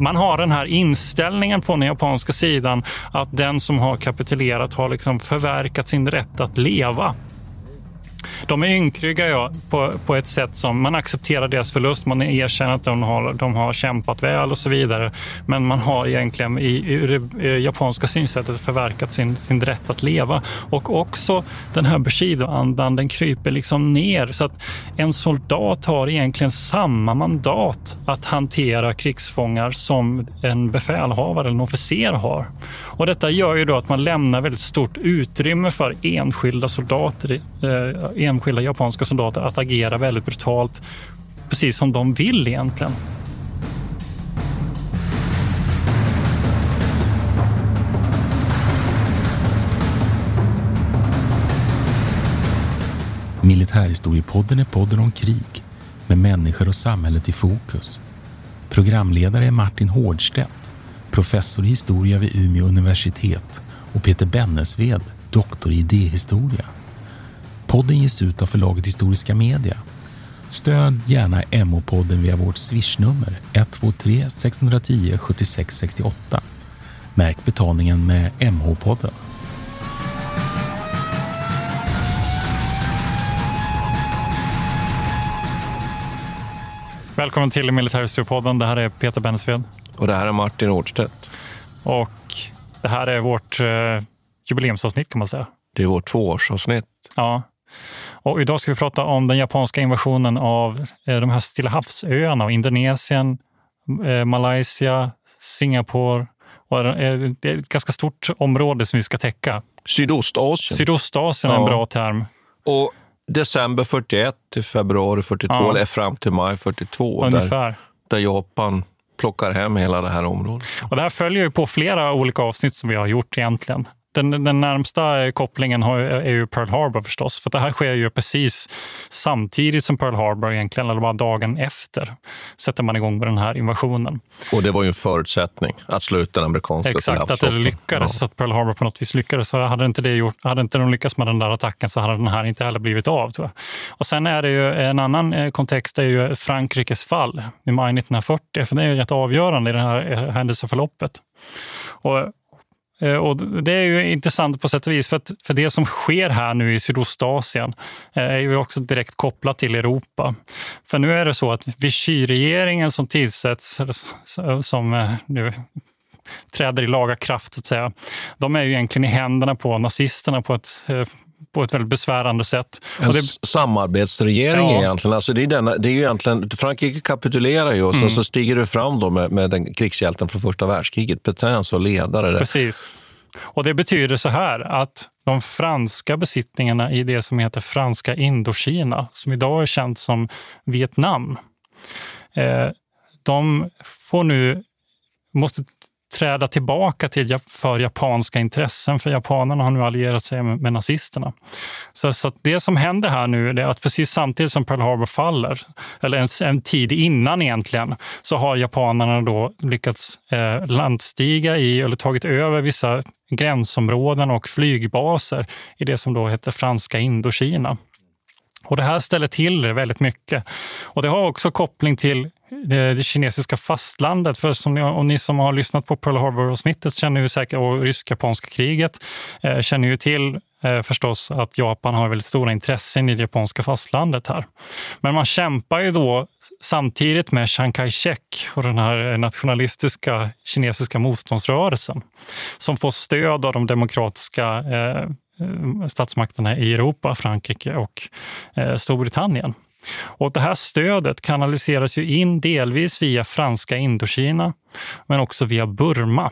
Man har den här inställningen från den japanska sidan att den som har kapitulerat har liksom förverkat sin rätt att leva. De är ynkrygga ja, på, på ett sätt som man accepterar deras förlust. Man erkänner att de har, de har kämpat väl och så vidare. Men man har egentligen i, i det japanska synsättet förverkat sin, sin rätt att leva. Och också den här Bushido-andan, den kryper liksom ner. Så att en soldat har egentligen samma mandat att hantera krigsfångar som en befälhavare eller en officer har. Och detta gör ju då att man lämnar väldigt stort utrymme för enskilda soldater, eh, enskilda japanska soldater att agera väldigt brutalt, precis som de vill egentligen. Militärhistoriepodden är podden om krig med människor och samhället i fokus. Programledare är Martin Hårdstedt, professor i historia vid Umeå universitet och Peter Bennesved, doktor i idéhistoria. Podden ges ut av förlaget Historiska Media. Stöd gärna MH-podden via vårt swishnummer 123 610 76 68. Märk betalningen med MH-podden. Välkommen till Militärhistoriepodden. Det här är Peter Bennesved. Och det här är Martin Årdstedt. Och det här är vårt eh, jubileumsavsnitt kan man säga. Det är vårt tvåårsavsnitt. Ja. Och idag ska vi prata om den japanska invasionen av eh, de här Stilla havsöarna och Indonesien, eh, Malaysia, Singapore. Och eh, det är ett ganska stort område som vi ska täcka. Sydostasien. Sydostasien är en Ja. bra term. Och december 41 till februari 42, Ja. eller fram till maj 42, där, Ungefär. där Japan plockar hem hela det här området. Och det här följer ju på flera olika avsnitt som vi har gjort egentligen. Den, den närmsta kopplingen har, är ju Pearl Harbor förstås, för det här sker ju precis samtidigt som Pearl Harbor egentligen, eller bara dagen efter, sätter man igång med den här invasionen. Och det var ju en förutsättning att slå ut den amerikanska Exakt, att det lyckades, att Pearl Harbor på något vis lyckades. Hade inte, det gjort, hade inte de lyckats med den där attacken så hade den här inte heller blivit av. Tror jag. Och sen är det ju en annan eh, kontext, är ju Frankrikes fall i maj 1940, för det är ju rätt avgörande i det här eh, händelseförloppet. Och Eh, och det är ju intressant på sätt och vis, för, att, för det som sker här nu i Sydostasien eh, är ju också direkt kopplat till Europa. För nu är det så att Vichy-regeringen som tillsätts, som eh, nu träder i laga kraft, så att säga, de är ju egentligen i händerna på nazisterna på ett, på ett väldigt besvärande sätt. En det, samarbetsregering Ja. egentligen. Alltså det, är denna, det är ju egentligen. Frankrike kapitulerar ju och Mm. sen så stiger det fram då med, med den krigshjälten från första världskriget, Petain som ledare. där. Precis. Och det betyder så här att de franska besittningarna i det som heter Franska Indokina, som idag är känt som Vietnam, eh, de får nu, måste träda tillbaka till för japanska intressen, för japanerna har nu allierat sig med, med nazisterna. Så, så att det som händer här nu är att precis samtidigt som Pearl Harbor faller, eller en, en tid innan egentligen, så har japanerna då lyckats eh, landstiga i, eller tagit över vissa gränsområden och flygbaser i det som då heter Franska Indokina. Och det här ställer till det väldigt mycket. Och det har också koppling till det, det kinesiska fastlandet. För som ni, och ni som har lyssnat på Pearl Harbor-avsnittet känner ju säkert, och rysk-japanska kriget, eh, känner ju till eh, förstås att Japan har väldigt stora intressen i det japanska fastlandet här. Men man kämpar ju då samtidigt med Chiang Kai-shek och den här nationalistiska kinesiska motståndsrörelsen som får stöd av de demokratiska eh, eh statsmakterna i Europa, Frankrike och eh, Storbritannien. Och det här stödet kanaliseras ju in delvis via franska Indokina, men också via Burma.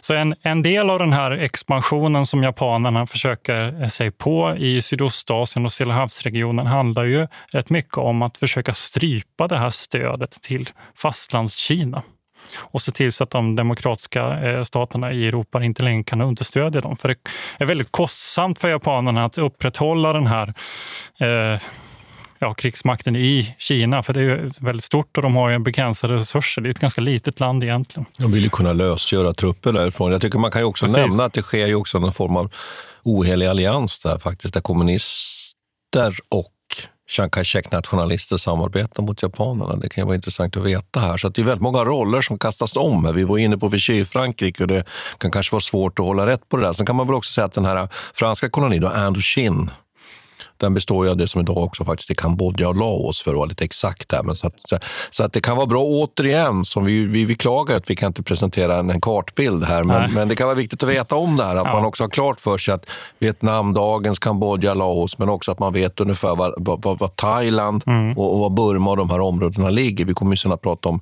Så en, en del av den här expansionen som japanerna försöker eh, sig på i Sydostasien och Stillahavsregionen handlar ju rätt mycket om att försöka strypa det här stödet till fastlandskina och se till så att de demokratiska eh, staterna i Europa inte längre kan understödja dem. För det är väldigt kostsamt för japanerna att upprätthålla den här eh, ja, krigsmakten i Kina, för det är väldigt stort och de har ju begränsade resurser. Det är ett ganska litet land egentligen. De vill ju kunna lösgöra trupper därifrån. Jag tycker man kan ju också Precis. nämna att det sker ju också någon form av ohelig allians där faktiskt, där kommunister och Chiang Kai-shek-nationalister samarbetar mot japanerna. Det kan ju vara intressant att veta här. Så det är väldigt många roller som kastas om. Vi var inne på Vichy-Frankrike och det kan kanske vara svårt att hålla rätt på det där. Sen kan man väl också säga att den här franska kolonin, Indochine, den består ju av det som idag också faktiskt är Kambodja och Laos för att vara lite exakt. Här. Men så, att, så att det kan vara bra återigen, som vi, vi beklagar att vi kan inte presentera en, en kartbild här, men, men, det kan vara viktigt att veta om det här. Att ja. man också har klart för sig att Vietnam, dagens Kambodja, Laos, men också att man vet ungefär var, var, var Thailand mm. och, och var Burma och de här områdena ligger. Vi kommer ju sen att prata om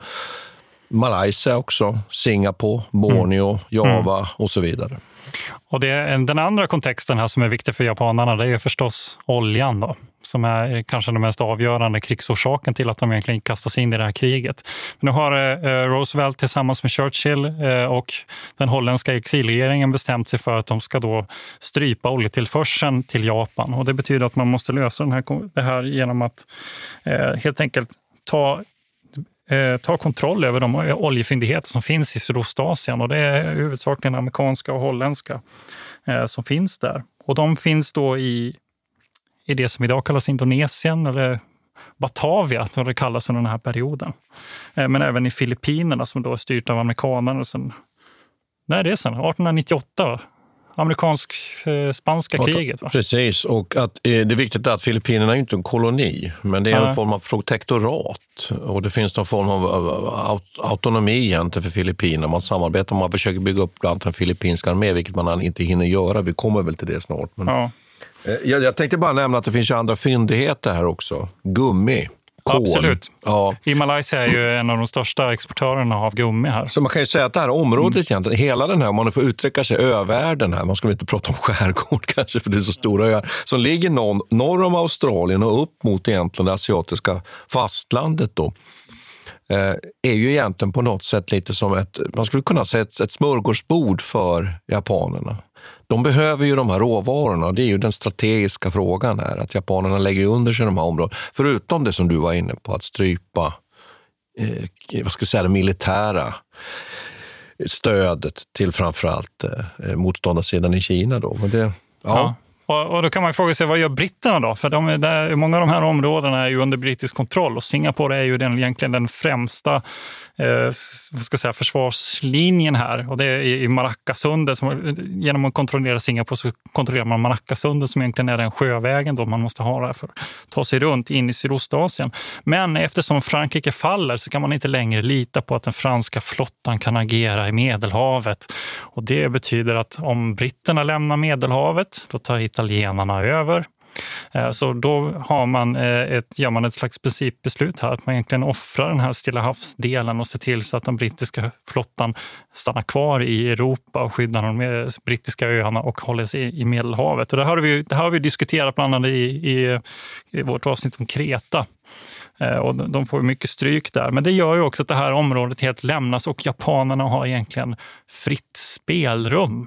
Malaysia också, Singapore, Borneo, mm. Java mm. och så vidare. Och det, den andra kontexten här som är viktig för japanerna det är förstås oljan då, som är kanske den mest avgörande krigsorsaken till att de egentligen kastas in i det här kriget. Men nu har eh, eh, Roosevelt tillsammans med Churchill eh, och den holländska exilregeringen bestämt sig för att de ska då strypa oljetillförseln till Japan. Och det betyder att man måste lösa den här, det här genom att helt enkelt ta eh, ta kontroll över de oljefyndigheter som finns i Sydostasien. Och det är huvudsakligen amerikanska och holländska eh, som finns där. Och de finns då i, i det som idag kallas Indonesien eller Batavia, som det kallas under den här perioden. Eh, men även i Filippinerna som då är styrt av amerikanerna sedan när är det sen? 1898 amerikansk-spanska kriget. Va? Precis, och att, eh, det är viktigt att Filippinerna är inte en koloni, men det är en form av protektorat. Och det finns någon form av autonomi egentligen för Filippinerna. Man samarbetar, man försöker bygga upp bland annat en filippinsk armé, vilket man inte hinner göra. Vi kommer väl till det snart. Men... Ja. Eh, jag, jag tänkte bara nämna att det finns ju andra fyndigheter här också. Gummi. Kol. Absolut. Ja. I Malaysia är ju en av de största exportörerna av gummi här. Så man kan ju säga att det här området, mm. hela den här, om man får uttrycka sig, övärlden här, man ska inte prata om skärgård kanske, för det är så stora öar, som ligger norr, norr om Australien och upp mot egentligen det asiatiska fastlandet. Då eh, är ju egentligen på något sätt lite som ett, man skulle kunna säga ett, ett smörgåsbord för japanerna de behöver ju de här råvarorna. Det är ju den strategiska frågan här, att japanerna lägger under sig de här områdena. Förutom det som du var inne på, att strypa eh, vad ska jag säga, det militära stödet till framförallt eh, motståndarsidan i Kina. Då. Men det, ja. ja. Och, och, då kan man fråga sig, vad gör britterna då? För de, där, många av de här områdena är ju under brittisk kontroll och Singapore är ju den, egentligen den främsta eh, ska säga, försvarslinjen här. Och det är i Malackasundet. Genom att kontrollera Singapore så kontrollerar man Malackasundet som egentligen är den sjövägen då man måste ha där för att ta sig runt in i Sydostasien. Men eftersom Frankrike faller så kan man inte längre lita på att den franska flottan kan agera i Medelhavet. Och det betyder att om britterna lämnar Medelhavet, då tar italienarna över. Eh, så då har man eh, ett, gör man ett slags principbeslut här, att man egentligen offrar den här Stilla havsdelen och ser till så att den brittiska flottan stannar kvar i Europa och skyddar de eh, brittiska öarna och håller sig i Medelhavet. Och det, har vi, det har vi diskuterat bland annat i, i, i vårt avsnitt om Kreta. Och de får mycket stryk där. Men det gör ju också att det här området helt lämnas och japanerna har egentligen fritt spelrum.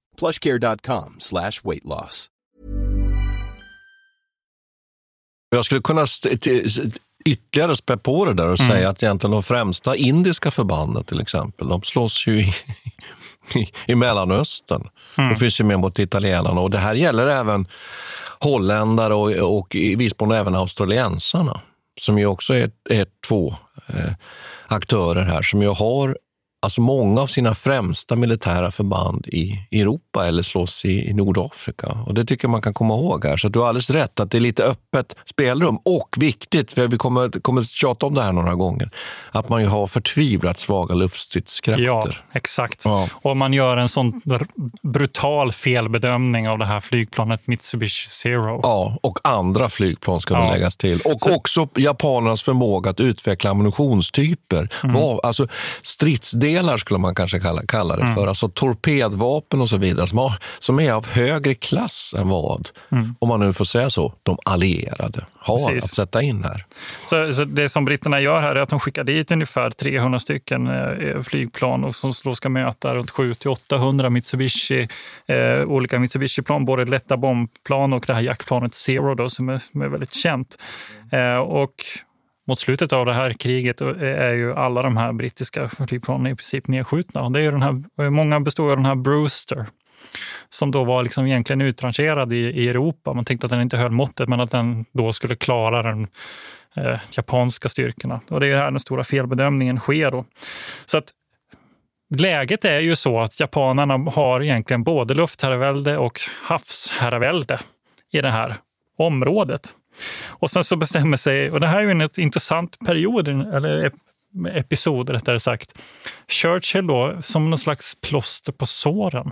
plushcare.com slash weight loss. Jag skulle kunna ytterligare spä på det där och mm. säga att egentligen de främsta indiska förbanden till exempel, de slåss ju i, i, i Mellanöstern. Mm. De finns ju med mot italienarna och det här gäller även holländare och, och i viss mån även australiensarna som ju också är, är två eh, aktörer här som ju har alltså många av sina främsta militära förband i Europa eller slåss i, i Nordafrika. Och Det tycker jag man kan komma ihåg här. Så du har alldeles rätt att det är lite öppet spelrum. Och viktigt, för vi kommer, kommer tjata om det här några gånger, att man ju har förtvivlat svaga luftstridskrafter. Ja, exakt. Ja. Och man gör en sån brutal felbedömning av det här flygplanet Mitsubishi Zero. Ja, och andra flygplan ska ja. läggas till. Och Så... också japanernas förmåga att utveckla ammunitionstyper. Mm. Alltså stridsdelar delar skulle man kanske kalla, kalla det för. Mm. Alltså torpedvapen och så vidare som, har, som är av högre klass än vad, mm. om man nu får säga så, de allierade har Precis. att sätta in här. Så, så, Det som britterna gör här är att de skickar dit ungefär 300 stycken eh, flygplan och som då ska möta runt 700-800 Mitsubishi, eh, olika Mitsubishi-plan, både lätta bombplan och det här jaktplanet Zero då, som, är, som är väldigt känt. Eh, och mot slutet av det här kriget är ju alla de här brittiska flygplanen i princip nedskjutna. Det är ju den här, många består av den här Brewster som då var liksom egentligen utrangerad i, i Europa. Man tänkte att den inte höll måttet, men att den då skulle klara den eh, japanska styrkorna. Och det är här den stora felbedömningen sker. Då. Så att läget är ju så att japanerna har egentligen både luftherravälde och havsherravälde i det här området. Och sen så bestämmer sig, och det här är ju en intressant period, eller episod rättare sagt. Churchill då, som någon slags plåster på såren,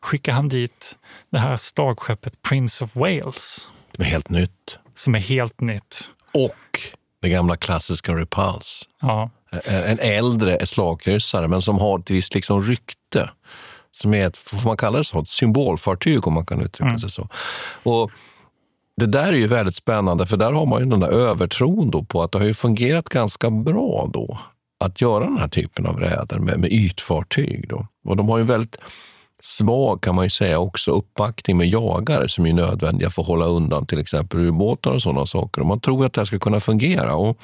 skickar han dit det här slagskeppet Prince of Wales. Som är helt nytt. Som är helt nytt. Och det gamla klassiska Repulse. Ja. En äldre slagkryssare, men som har ett visst liksom rykte. Som är ett, får man kalla det så, ett symbolfartyg om man kan uttrycka mm. sig så. Och det där är ju väldigt spännande, för där har man ju den där övertron då på att det har ju fungerat ganska bra då att göra den här typen av räder med, med ytfartyg. Då. Och de har ju väldigt svag, kan man ju säga, också uppbackning med jagare som är nödvändiga för att hålla undan till exempel ubåtar och sådana saker. Och man tror att det här ska kunna fungera. Och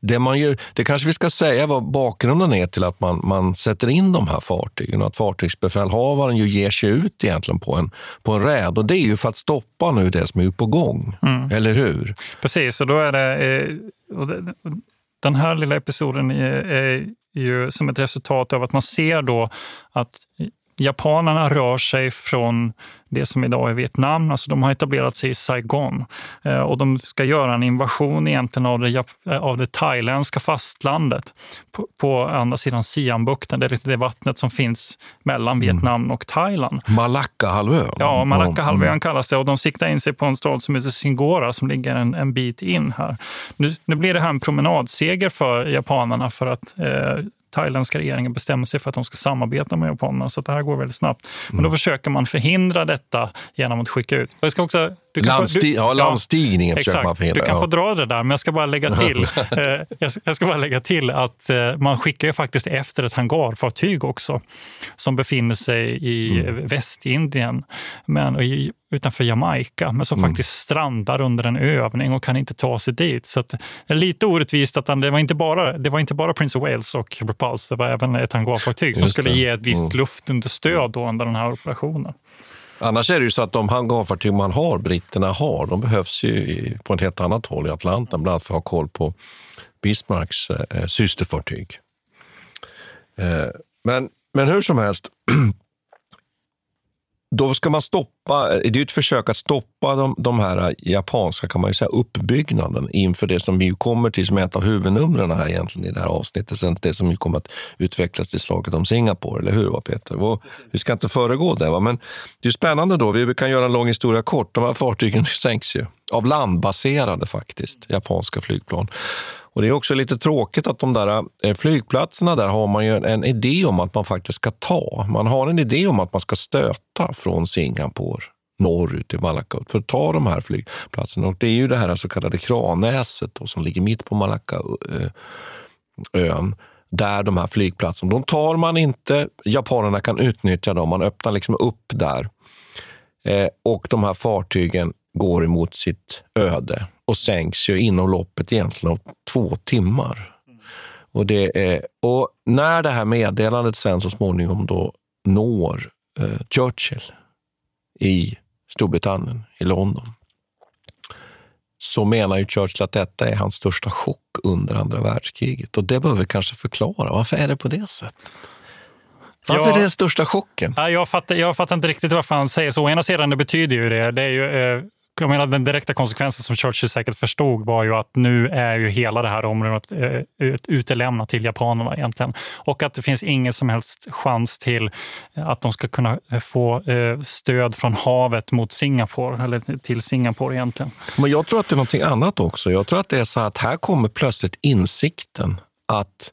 det, man gör, det kanske vi ska säga vad bakgrunden är till att man, man sätter in de här fartygen. Att fartygsbefälhavaren ju ger sig ut egentligen på en, på en räd. Och det är ju för att stoppa nu det som är på gång. Mm. Eller hur? Precis, och då är det... Eh, den här lilla episoden är, är ju som ett resultat av att man ser då att japanerna rör sig från det som idag är Vietnam. Alltså de har etablerat sig i Saigon eh, och de ska göra en invasion egentligen av det, eh, av det thailändska fastlandet på, på andra sidan Siambukten. Det är det vattnet som finns mellan mm. Vietnam och Thailand. Malaccahalvön? Ja, Malaccahalvön mm. kallas det och de siktar in sig på en stad som heter Singora som ligger en, en bit in här. Nu, nu blir det här en promenadseger för japanerna för att eh, thailändska regeringen bestämmer sig för att de ska samarbeta med japanerna. Så det här går väldigt snabbt. Men då mm. försöker man förhindra detta genom att skicka ut. Jag ska också, du kan Landsti få, du, ja, landstigningen ja, försöker man förhindra. Du kan få dra det där, men jag ska bara lägga till, eh, jag ska bara lägga till att eh, man skickar ju faktiskt efter ett hangarfartyg också som befinner sig i mm. Västindien men, i, utanför Jamaica, men som mm. faktiskt strandar under en övning och kan inte ta sig dit. Så det är lite orättvist att han, det, var inte bara, det var inte bara Prince of Wales och Repulse, det var även ett hangarfartyg som skulle ge ett visst mm. luftunderstöd under den här operationen. Annars är det ju så att de hangarfartyg man har, britterna har, de behövs ju på ett helt annat håll i Atlanten, bland annat för att ha koll på Bismarcks eh, systerfartyg. Eh, men, men hur som helst, då ska man stoppa, det är ett försök att stoppa de, de här japanska kan man ju säga, uppbyggnaden inför det som vi kommer till som är ett av huvudnumren här egentligen i det här avsnittet. Sen det som kommer att utvecklas till slaget om Singapore, eller hur Peter? Och vi ska inte föregå det, va? men det är spännande då. Vi kan göra en lång historia kort. De här fartygen sänks ju av landbaserade faktiskt, japanska flygplan. Och Det är också lite tråkigt att de där eh, flygplatserna där har man ju en idé om att man faktiskt ska ta. Man har en idé om att man ska stöta från Singapore norrut till Malacca för att ta de här flygplatserna. Och det är ju det här så kallade Kranäset då, som ligger mitt på Malackaön där de här flygplatserna, de tar man inte. Japanerna kan utnyttja dem. Man öppnar liksom upp där. Eh, och de här fartygen går emot sitt öde och sänks ju inom loppet egentligen av två timmar. Och, det är, och när det här meddelandet sen så småningom då når eh, Churchill i Storbritannien, i London, så menar ju Churchill att detta är hans största chock under andra världskriget. Och det behöver vi kanske förklara. Varför är det på det sättet? Varför ja, är det den största chocken? jag, fattar, jag fattar inte riktigt varför han säger så. Å ena sidan det betyder ju det, det är ju eh, jag menar, den direkta konsekvensen som Churchill säkert förstod var ju att nu är ju hela det här området eh, utelämnat till japanerna egentligen. Och att det finns ingen som helst chans till eh, att de ska kunna eh, få eh, stöd från havet mot Singapore, eller till Singapore egentligen. Men jag tror att det är någonting annat också. Jag tror att det är så att här kommer plötsligt insikten att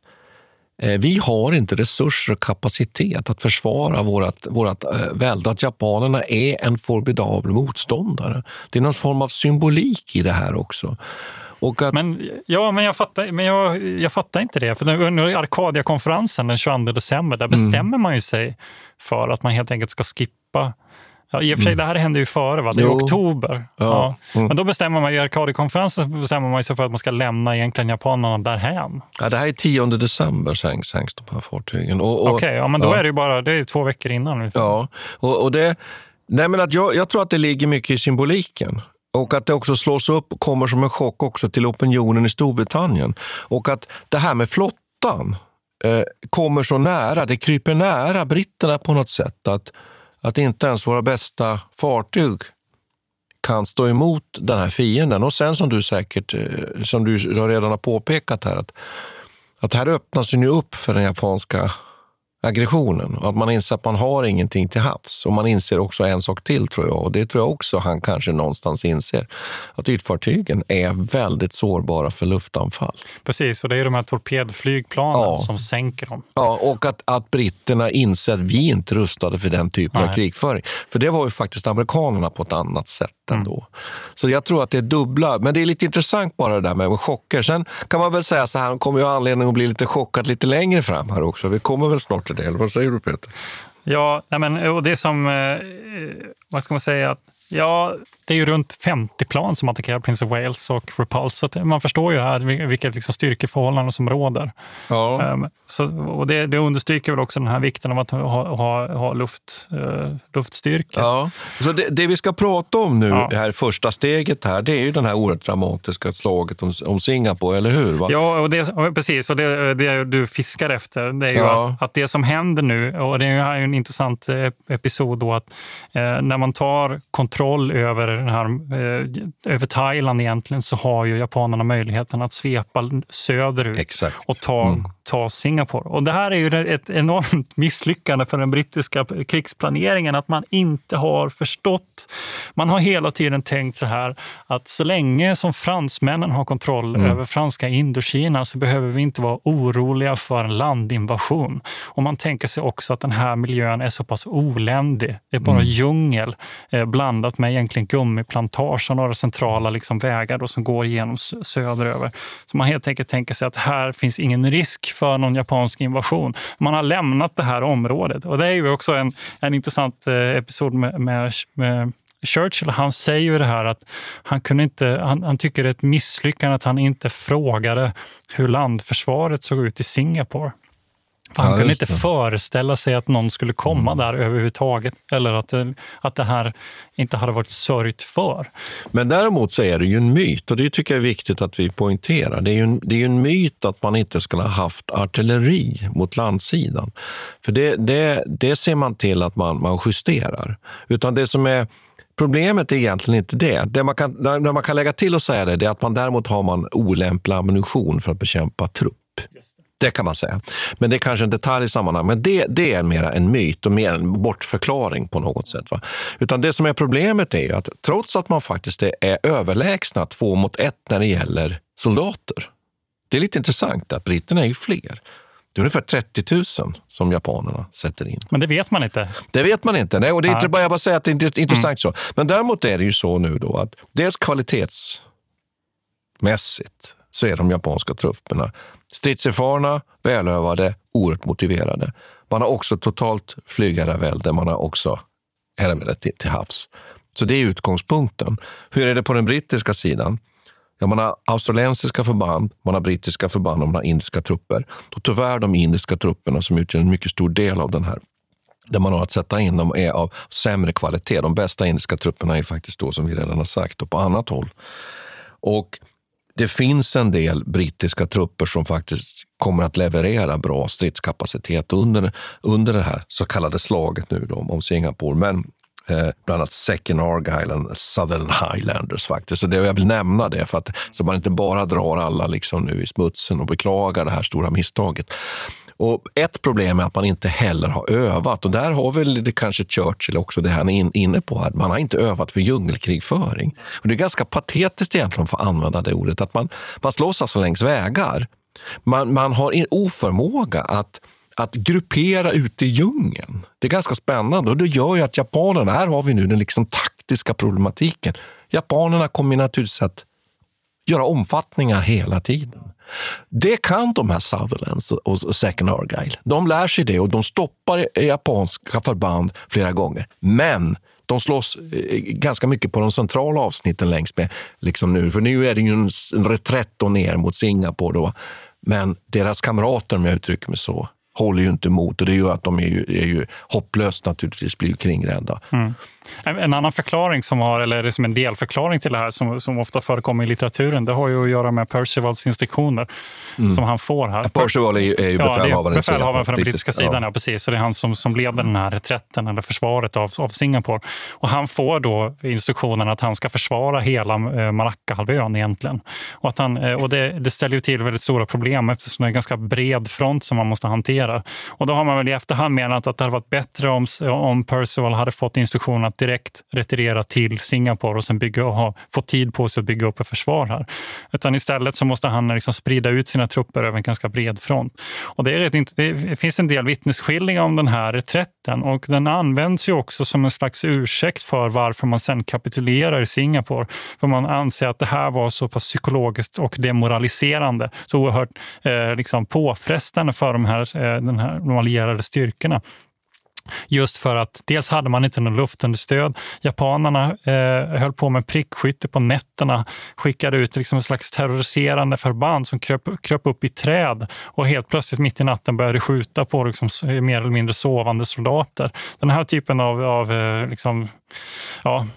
vi har inte resurser och kapacitet att försvara vårt, vårt äh, välde. Att japanerna är en formidabel motståndare. Det är någon form av symbolik i det här också. Att... Men, ja, men, jag, fattar, men jag, jag fattar inte det. För under Arcadia-konferensen den 22 december, där mm. bestämmer man ju sig för att man helt enkelt ska skippa Ja, I och för sig, mm. det här hände ju före, va? det är jo. oktober. Ja. ja. Mm. Men då bestämmer man, i Arkadiekonferensen bestämmer man sig för att man ska lämna egentligen japanerna därhän. Ja, det här är 10 december sänks, sänks de här fartygen. Okej, okay, ja, men då ja. är det ju bara det är två veckor innan. Ja, och, och det, nej, men att jag, jag tror att det ligger mycket i symboliken. Och att det också slås upp kommer som en chock också till opinionen i Storbritannien. Och att det här med flottan eh, kommer så nära, det kryper nära britterna på något sätt. Att att inte ens våra bästa fartyg kan stå emot den här fienden. Och sen som du säkert, eh, som du redan har påpekat här, att, att här öppnas ju upp för den japanska aggressionen och att man inser att man har ingenting till havs. Och man inser också en sak till, tror jag, och det tror jag också han kanske någonstans inser, att ytfartygen är väldigt sårbara för luftanfall. Precis, och det är de här torpedflygplanen ja. som sänker dem. Ja, och att, att britterna inser att vi inte rustade för den typen Nej. av krigföring. För det var ju faktiskt amerikanerna på ett annat sätt mm. ändå. Så jag tror att det är dubbla, men det är lite intressant bara det där med chocker. Sen kan man väl säga så här, han kommer ju anledning att bli lite chockad lite längre fram här också. Vi kommer väl snart till det, eller vad säger du Peter? Ja, men, och det som, eh, vad ska man säga, ja, det är ju runt 50 plan som attackerar Prince of Wales och Repulse. Så man förstår ju här vilket liksom styrkeförhållande som råder. Ja. Um, så, och det, det understryker väl också den här vikten av att ha, ha, ha luft, uh, luftstyrka. Ja. Så det, det, vi ska prata om nu, ja. det här första steget här, det är ju det här oerhört dramatiska slaget om, om Singapore, eller hur? Va? Ja, och det, precis. Och det, det du fiskar efter, det är ju ja. att, att, det som händer nu, och det är ju en intressant eh, episod då, att eh, när man tar kontroll över den här, eh, över Thailand egentligen så har ju japanerna möjligheten att svepa söderut Exakt. och ta, mm. ta Singapore. Och det här är ju ett enormt misslyckande för den brittiska krigsplaneringen, att man inte har förstått. Man har hela tiden tänkt så här att så länge som fransmännen har kontroll mm. över franska Indokina så behöver vi inte vara oroliga för en landinvasion. Och man tänker sig också att den här miljön är så pass oländig. Det är bara mm. djungel eh, blandat med egentligen gummiplantage och några centrala liksom vägar då som går genom söderöver. Så man helt enkelt tänker sig att här finns ingen risk för någon japansk invasion. Man har lämnat det här området. Och det är ju också en, en intressant eh, episod med, med, med Churchill han säger ju det här att han, kunde inte, han, han tycker det är ett misslyckande att han inte frågade hur landförsvaret såg ut i Singapore. För han Ja, kunde just inte det. föreställa sig att någon skulle komma Mm. där överhuvudtaget. Eller att det, att det här inte hade varit sörjt för. Men däremot så är det ju en myt och det tycker jag är viktigt att vi poängterar. Det är ju en, det är en myt att man inte skulle ha haft artilleri mot landsidan. För det, det, det ser man till att man, man justerar. Utan det som är Problemet är egentligen inte det. Det man kan, det man kan lägga till och säga det, det är att man däremot har man olämplig ammunition för att bekämpa trupp. Det kan man säga. Men det är kanske en detalj i sammanhanget. Men det, det är mer en myt och mer en bortförklaring på något sätt. Va? Utan det som är problemet är att trots att man faktiskt är, överlägsna två mot ett när det gäller soldater. Det är lite intressant att britterna är ju fler. Det är ungefär 30 000 som japanerna sätter in. Men det vet man inte. Det vet man inte. Nej, och det är inte bara jag bara säger att det är inte intressant så. Men däremot är det ju så nu då att dels kvalitetsmässigt så är de japanska trupperna stridserfarna, välövade, oerhört motiverade. Man har också totalt flygherravälde, man har också herravälde till, till havs. Så det är utgångspunkten. Hur är det på den brittiska sidan? Ja, man har australiensiska förband, man har brittiska förband och man har indiska trupper. Och tyvärr de indiska trupperna som utgör en mycket stor del av den här där man har att sätta in dem är av sämre kvalitet. De bästa indiska trupperna är faktiskt då, som vi redan har sagt, och på annat håll. Och det finns en del brittiska trupper som faktiskt kommer att leverera bra stridskapacitet under, under det här så kallade slaget nu då, om Singapore. Men eh, bland annat Second Argyle and Southern Highlanders faktiskt. Så det, jag vill nämna det för att så man inte bara drar alla liksom nu i smutsen och beklagar det här stora misstaget. Och ett problem är att man inte heller har övat och där har väl det kanske Churchill också det han är in, inne på. Här. Man har inte övat för djungelkrigföring. Och det är ganska patetiskt egentligen för att använda det ordet. Att man, man slåss alltså längs vägar. Man, man har en oförmåga att att gruppera ute i djungeln. Det är ganska spännande och det gör ju att japanerna, här har vi nu den liksom taktiska problematiken. Japanerna kommer naturligtvis att göra omfattningar hela tiden. Det kan de här Sutherlands och Second Argyle. De lär sig det och de stoppar japanska förband flera gånger. Men de slåss eh, ganska mycket på de centrala avsnitten längs med. Liksom nu. För nu är det ju en, reträtt ner mot Singapore. Då. Men deras kamrater, om jag uttrycker mig så, håller ju inte emot. Och det gör att de är ju, är ju hopplöst naturligtvis blir kringrädda. Mm. En, annan förklaring som har, eller det är som en delförklaring till det här som, som ofta förekommer i litteraturen, det har ju att göra med Percivals instruktioner Mm. som han får här. Percival är ju, är ju Ja, det befälhavaren. är befälhavaren för den brittiska, sidan, ja. precis. Så det är han som, som leder den här reträtten eller försvaret av, av Singapore. Och han får då instruktionen att han ska försvara hela eh, Malaccahalvön egentligen. Och, att han, eh, och det, det ställer ju till väldigt stora problem eftersom det är en ganska bred front som man måste hantera. Och då har man väl i efterhand menat att det hade varit bättre om, om Percival hade fått instruktion att direkt retirera till Singapore och sen bygga och ha, få tid på sig att bygga upp ett försvar här. Utan istället så måste han liksom sprida ut sina trupper över en ganska bred front. Och det, är rätt, det finns en del vittnesskildringar om den här reträtten och den används ju också som en slags ursäkt för varför man sen kapitulerar i Singapore. För man anser att det här var så pass psykologiskt och demoraliserande, så oerhört eh, liksom påfrestande för de här, eh, den här, de allierade styrkorna. Just för att dels hade man inte någon luftunderstöd. Japanerna eh, höll på med prickskytte på nätterna, skickade ut liksom en slags terroriserande förband som kröp, kröp upp i träd och helt plötsligt mitt i natten började skjuta på liksom, mer eller mindre sovande soldater. Den här typen av, av eh, liksom, ja,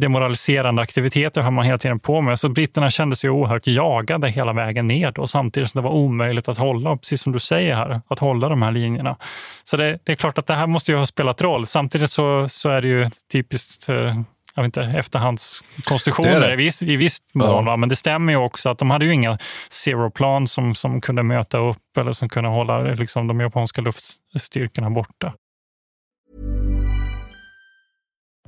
demoraliserande aktiviteter höll man hela tiden på med. Så britterna kände sig oerhört jagade hela vägen ner och samtidigt som det var omöjligt att hålla, precis som du säger här, att hålla de här linjerna. Så det, det är klart att det här måste ju ha spelat roll. Samtidigt så, så är det ju typiskt eh, jag vet inte, efterhandskonstruktioner Det det. i viss, i viss mån. Ja. Men det stämmer ju också att de hade ju inga zero-plan som, som kunde möta upp eller som kunde hålla liksom, de japanska luftstyrkorna borta.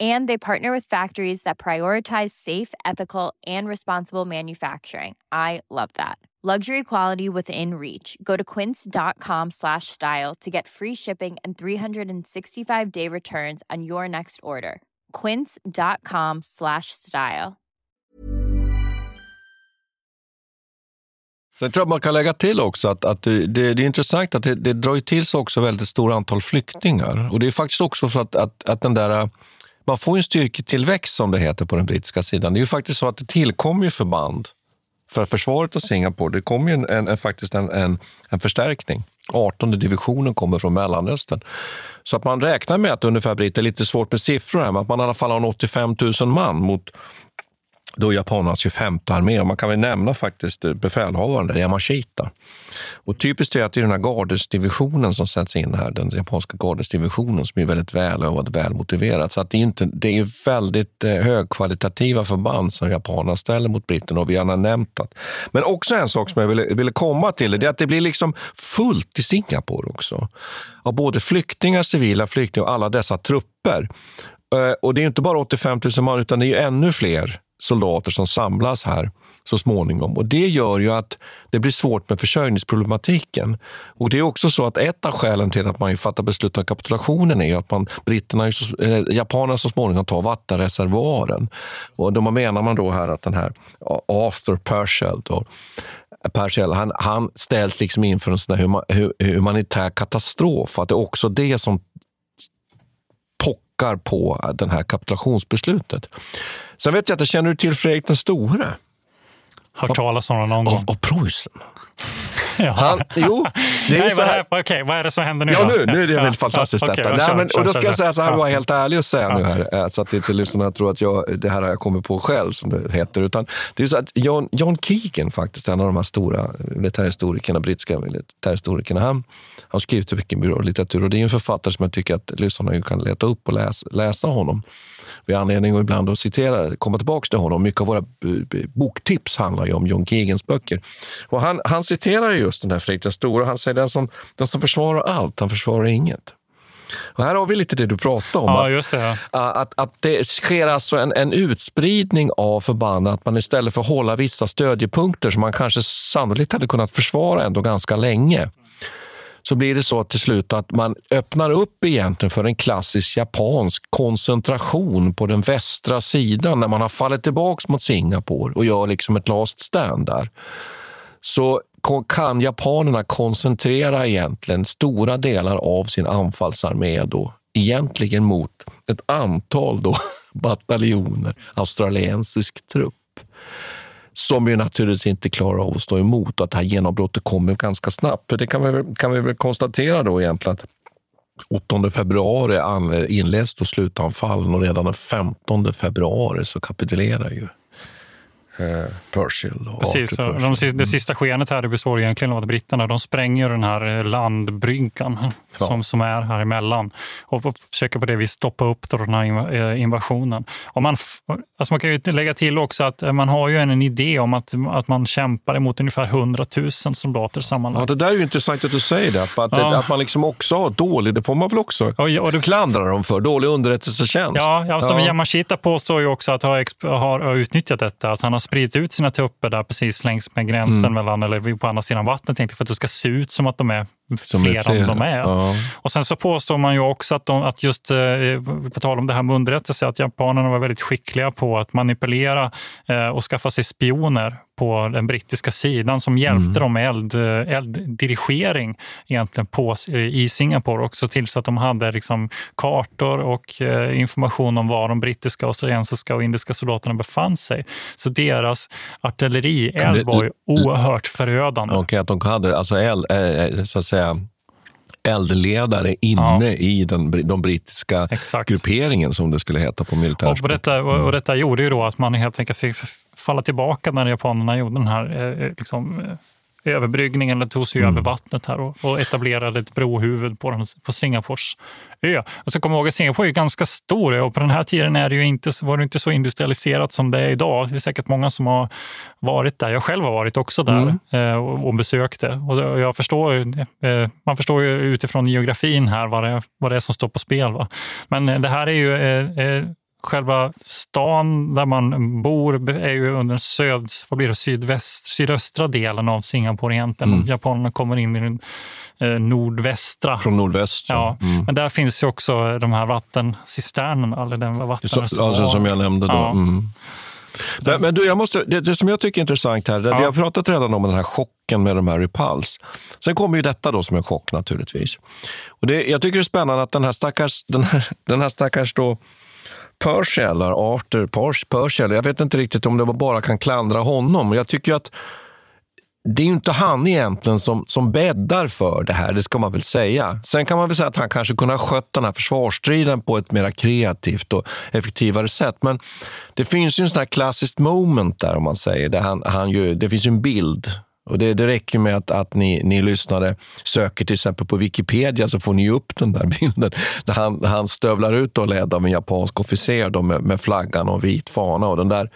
And they partner with factories that prioritize safe, ethical, and responsible manufacturing. I love that. Luxury quality within reach. Go to quince.com slash style to get free shipping and 365-day returns on your next order. quince.com slash style. Sen tror jag man kan lägga till också att, att det, det, är intressant att det, det drar till sig också väldigt stora antal flyktingar. Och det är faktiskt också så att, att, att den där man får en styrketillväxt som det heter på den brittiska sidan. Det är ju faktiskt så att det tillkommer förband för försvaret av Singapore. Det kommer ju en, en, en faktiskt en, en, en förstärkning. 18 divisionen kommer från Mellanöstern. Så att man räknar med att ungefär, Britt, det är lite svårt med siffror här, men att man i alla fall har 85 000 man mot då japanernas 25 armé. Och man kan väl nämna faktiskt eh, befälhavaren där, Yamashita. Och typiskt är att det är den här gardesdivisionen som sätts in här, den japanska gardesdivisionen som är väldigt välövad och välmotiverad. Så att det, är inte, det är väldigt eh, högkvalitativa förband som japanerna ställer mot britterna och vi har nämnt att. Men också en sak som jag ville, ville komma till, det är att det blir liksom fullt i Singapore också. Av både flyktingar, civila flyktingar och alla dessa trupper. Eh, och det är inte bara 85 000 man, utan det är ännu fler soldater som samlas här så småningom. Och Det gör ju att det blir svårt med försörjningsproblematiken. Och Det är också så att ett av skälen till att man fattar beslut om kapitulationen är att man, britterna, japanerna så småningom tar vattenreservoaren. Och då menar man då här att den här after Pershel, då, Pershel han, han ställs liksom inför en sån här humanitär katastrof. Att det är också det som pockar på det här kapitulationsbeslutet. Sen vet jag inte, känner du till Fredrik den store? Hört talas om honom någon gång. Av, av Preussen. Ja. Han, jo, det är Nej, så här. Vad, okay, vad är det som händer nu Ja, då? nu, nu är det ja. väldigt fantastiskt okay, detta. Nej, men, och då ska jag säga så här, var helt ärlig och säga ja. nu här, eh, så att inte lyssnarna tror att jag, det här har jag kommit på själv, som det heter. Utan det är så att John, John Keegan, faktiskt, en av de här stora militärhistorikerna, brittiska militärhistorikerna, han har skrivit mycket byrålitteratur och det är en författare som jag tycker att lyssnarna kan leta upp och läsa, läsa honom vi har anledning att ibland att citera, komma tillbaka till honom. Mycket av våra boktips handlar ju om John Keegans böcker. Och han, han citerar just den här Fredrik den store. Han säger den som, den som försvarar allt, han försvarar inget. Och här har vi lite det du pratade om. Ja, just det. Att, att, att det sker alltså en, en utspridning av förband, att man istället för att hålla vissa stödjepunkter som man kanske sannolikt hade kunnat försvara ändå ganska länge, så blir det så till slut att man öppnar upp egentligen för en klassisk japansk koncentration på den västra sidan när man har fallit tillbaka mot Singapore och gör liksom ett last stand där. Så kan japanerna koncentrera egentligen stora delar av sin anfallsarmé då egentligen mot ett antal då bataljoner australiensisk trupp som ju naturligtvis inte klarar av att stå emot och att det här genombrottet kommer ganska snabbt. För det kan vi, kan vi väl konstatera då egentligen att 8 februari inleds då slutanfallen och redan den 15 februari så kapitulerar ju eh, Pershil. Och Precis, Pershil. De, det sista skenet här består egentligen av att britterna de spränger den här eh, landbryggan ja. som, som är här emellan och försöker på det viset stoppa upp den här eh, invasionen. Och man, alltså man kan ju lägga till också att eh, man har ju en, en idé om att, att man kämpar emot ungefär 100 000 soldater sammanlagt. Ja, det där är ju intressant att du säger det. Att, ja. att man liksom också har dålig, det får man väl också och, och det, klandra dem för, dålig underrättelsetjänst. Ja, ja, som ja. Yamashita påstår ju också att ha, har, har utnyttjat detta, att han har spridit ut sina trupper där precis längs med gränsen mm. mellan, eller på andra sidan vattnet för att det ska se ut som att de är som fler än de är. Ja. Och sen så påstår man ju också att, de, att just, eh, på tal om det här med underrättelse, att japanerna var väldigt skickliga på att manipulera eh, och skaffa sig spioner på den brittiska sidan som hjälpte mm. dem med eld, elddirigering egentligen på, i Singapore till så att de hade liksom kartor och eh, information om var de brittiska, australiensiska och indiska soldaterna befann sig. Så deras artillerield var ju oerhört förödande. Okej, okay, att de hade alltså eld, så att säga eldledare inne ja. i den, de brittiska Exakt. grupperingen som det skulle heta på militärspråk. Och, detta, och, och detta gjorde ju då att man helt enkelt fick falla tillbaka när japanerna gjorde den här eh, eh liksom, eh, överbryggningen, eller tog sig mm. över vattnet här och, och etablerade ett brohuvud på, den, på Singapores ö. Och så kommer ihåg att Singapore är ganska stor och på den här tiden är det ju inte, var det inte så industrialiserat som det är idag. Det är säkert många som har varit där. Jag själv har varit också där mm. och, och besökt det. Och jag förstår, man förstår ju utifrån geografin här vad det, vad det är som står på spel. Va? Men det här är ju själva stan där man bor är ju under söd, vad blir det, sydväst, sydöstra delen av Singapore egentligen. Mm. Japanerna kommer in i den eh, nordvästra. Från nordväst. Ja, mm. men där finns ju också de här vattencisternerna, eller den vatten så, alltså, som jag nämnde då. Ja. Mm. Men, men du, jag måste, det, det, som jag tycker är intressant här, det, ja. vi har pratat redan om den här chocken med de här Repulse. Sen kommer ju detta då som en chock naturligtvis. Och det, jag tycker det är spännande att den här stackars, den här, den här stackars då, Purcell, eller Arthur Purcell, jag vet inte riktigt om det bara kan klandra honom. Jag tycker att det är ju inte han egentligen som, som bäddar för det här, det ska man väl säga. Sen kan man väl säga att han kanske kunde ha skött den här försvarsstriden på ett mer kreativt och effektivare sätt. Men det finns ju en sån här klassiskt moment där, om man säger. Där han, han ju, det finns ju en bild och det, det räcker med att, att ni, ni lyssnare söker till exempel på Wikipedia så får ni upp den där bilden. Där han, han stövlar ut och ledd av en japansk officer då med, med flaggan och vit fana. Och den där,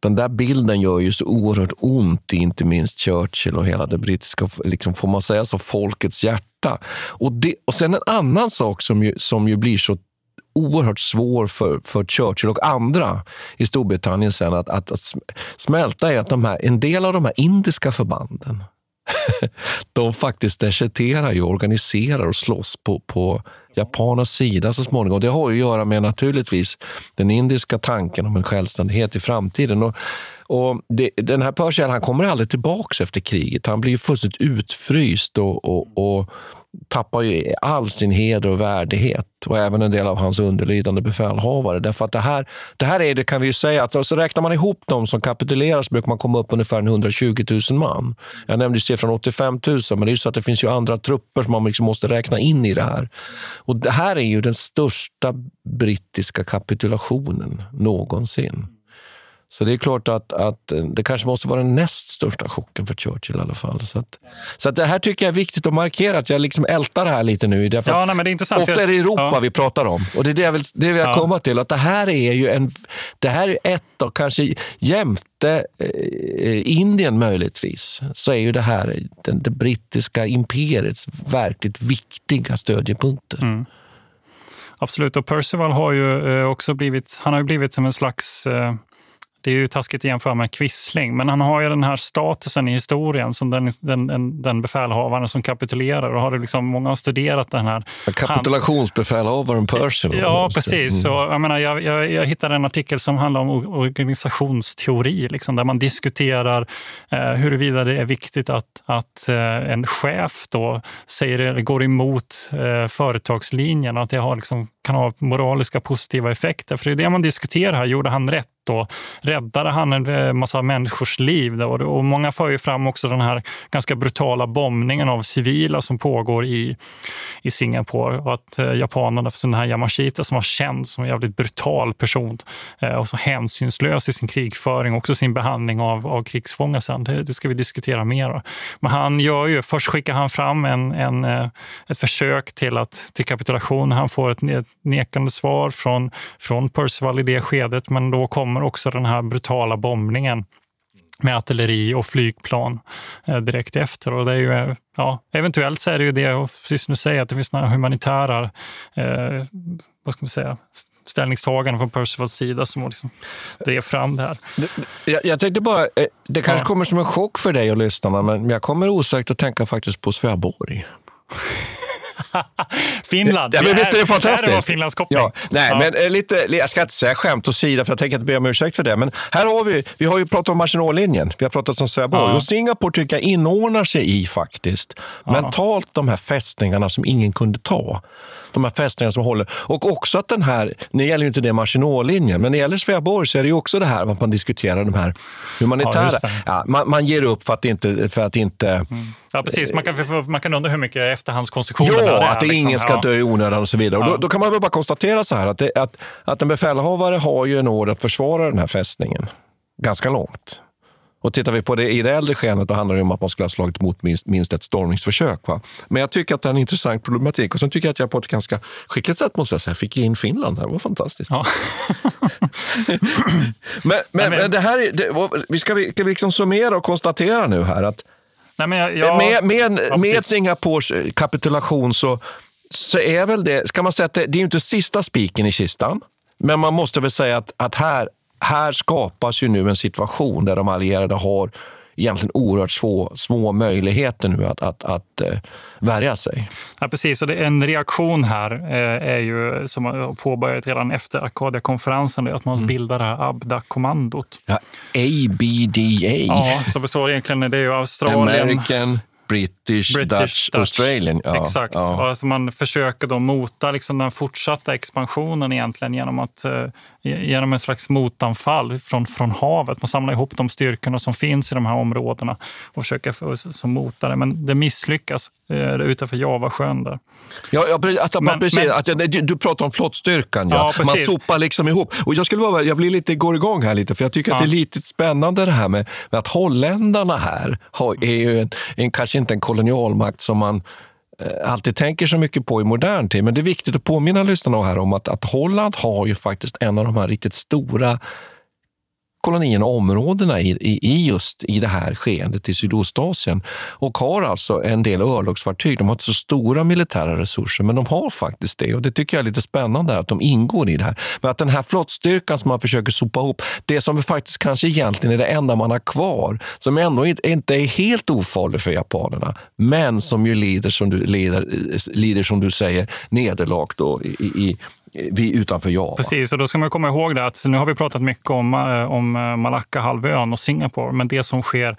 den där bilden gör ju så oerhört ont i inte minst Churchill och hela det brittiska, liksom, får man säga så, folkets hjärta. Och, det, och sen en annan sak som ju, som ju blir så oerhört svår för, för Churchill och andra i Storbritannien sen att, att, att smälta är att de här, en del av de här indiska förbanden de faktiskt deserterar och organiserar och slåss på, på japanernas sida så småningom. Det har att göra med naturligtvis den indiska tanken om en självständighet i framtiden. Och, och det, den här Persian han kommer aldrig tillbaka efter kriget. Han blir fullständigt utfryst och, och, och tappar ju all sin heder och värdighet och även en del av hans underlydande befälhavare. Därför att det här, det här är det, kan vi ju säga, att alltså räknar man ihop de som kapitulerar så brukar man komma upp ungefär 120 000 man. Jag nämnde siffran 85 000, men det är ju så att det finns ju andra trupper som man liksom måste räkna in i det här. Och det här är ju den största brittiska kapitulationen någonsin. Så det är klart att, att det kanske måste vara den näst största chocken för Churchill i alla fall. Så, att, så att det här tycker jag är viktigt att markera, att jag liksom ältar det här lite nu. Därför ja, nej, men det är intressant. Ofta är det Europa ja. vi pratar om. Och det är det jag vill, det vill jag ja. komma till. Att det här är ju en, det här är ett av, kanske jämte eh, Indien möjligtvis, så är ju det här den, det brittiska imperiets verkligt viktiga stödjepunkter. Mm. Absolut, och Percival har ju eh, också blivit, han har ju blivit som en slags eh, det är ju taskigt att jämföra med Quisling, men han har ju den här statusen i historien som den, den, den befälhavaren som kapitulerar. Och har liksom, många har studerat den här... Kapitulationsbefälhavaren Percival. Ja, precis. Mm. Jag, menar, jag, jag, jag hittade en artikel som handlar om organisationsteori, liksom, där man diskuterar eh, huruvida det är viktigt att, att eh, en chef då säger, eller går emot eh, företagslinjen och att det har liksom kan ha moraliska positiva effekter. För det är det man diskuterar här. Gjorde han rätt då? Räddade han en eh, massa människors liv? Och många för ju fram också den här ganska brutala bombningen av civila som pågår i, i Singapore. Och att eh, japanerna, för den här Yamashita som var känd som en jävligt brutal person eh, och så hänsynslös i sin krigföring, också sin behandling av, av krigsfångar sen. Det, det ska vi diskutera mer. Men han gör ju, först skickar han fram en, en, eh, ett försök till, att, till kapitulation. Han får ett nekande svar från, från Percival i det skedet, men då kommer också den här brutala bombningen med artilleri och flygplan eh, direkt efter. Och det är ju, ja, eventuellt så är det ju det, och precis som du säger, att det finns några humanitära eh, vad ska man säga, ställningstaganden från Percivals sida som liksom drev fram det här. Jag, jag tänkte bara, eh, det kanske ja. kommer som en chock för dig och lyssnarna, men jag kommer osökt att tänka faktiskt på Sveaborg. Finland. Ja, men visst är det fantastiskt? Var Finlands koppling. Ja. Nej, Ja. men eh, lite, jag ska inte säga skämt åsida, för jag tänker inte be om ursäkt för det. Men här har vi, vi har ju pratat om Maginotlinjen, vi har pratat om Sävehof. Ja. Och Singapore tycker jag inordnar sig i faktiskt, mentalt de här fästningarna som ingen kunde ta. De här fästningarna som håller. Och också att den här, nu gäller ju inte det Maginotlinjen, men när det gäller Sveaborg så är det ju också det här att man diskuterar de här humanitära. Ja, Ja, man, man ger upp för att inte, för att inte Ja, precis. Man kan, man kan undra hur mycket efterhandskonstruktioner Ja, det är. att det liksom. ingen ska dö i onödan och så vidare. Och då, då kan man väl bara konstatera så här att, det, att, att en befälhavare har ju en order att försvara den här fästningen ganska långt. Och tittar vi på det i det äldre skenet, då handlar det om att man skulle ha slagit emot minst, minst ett stormningsförsök. Va? Men jag tycker att det är en intressant problematik. Och sen tycker jag att jag på ett ganska skickligt sätt måste jag säga, fick in Finland här. Det var fantastiskt. Ja. men, men, men- men det här är, det, vi ska vi, ska vi liksom summera och konstatera nu här att Nej, men jag, jag, med, med, Ja, med. Singapores eh, kapitulation så, så är väl det, ska man säga att det, det är inte sista spiken i kistan, men man måste väl säga att, att här, här skapas ju nu en situation där de allierade har egentligen oerhört små, små möjligheter nu att, att, att eh, värja sig. Ja, precis. Och det, en reaktion här eh, är ju, som har påbörjat redan efter är att Mm. man bildar det här ABDA-kommandot. Ja, ABDA, Ja, som består egentligen, det är ju Australien, American, British, Dutch, Australian. Ja, Exakt. Ja. Alltså man försöker då mota liksom den fortsatta expansionen egentligen genom, att, eh, genom en slags motanfall från, från havet. Man samlar ihop de styrkorna som finns i de här områdena och försöker så mota det. Men det misslyckas eh, utanför Javasjön. Där. Ja, ja, att, Men- precis, men- att, du, du pratar om flottstyrkan. Ja. Ja, Man sopar liksom ihop. Och jag, skulle bara, jag blir lite, går igång här lite, för jag tycker att det är lite spännande det här med, med att holländarna här har, är ju en, en, kanske inte en kolonialmakt som man eh, alltid tänker så mycket på i modern tid. Men det är viktigt att påminna lyssnarna här om att, att Holland har ju faktiskt en av de här riktigt stora kolonierna och områdena i, i, i just i det här skeendet i Sydostasien och har alltså en del örlogsfartyg. De har inte så stora militära resurser, men de har faktiskt det. Och Det tycker jag är lite spännande att de ingår i det här. Men att den här flottstyrkan som man försöker sopa ihop, det som faktiskt kanske egentligen är det enda man har kvar, som ändå inte inte är helt ofarlig för japanerna, men som ju lider, som du, lider, eh, lider som du säger, nederlag då i, i, i, utanför Java. Precis, och då ska man komma ihåg det att nu har vi pratat mycket om, eh, om eh, Malacca-halvön och Singapore, men det som sker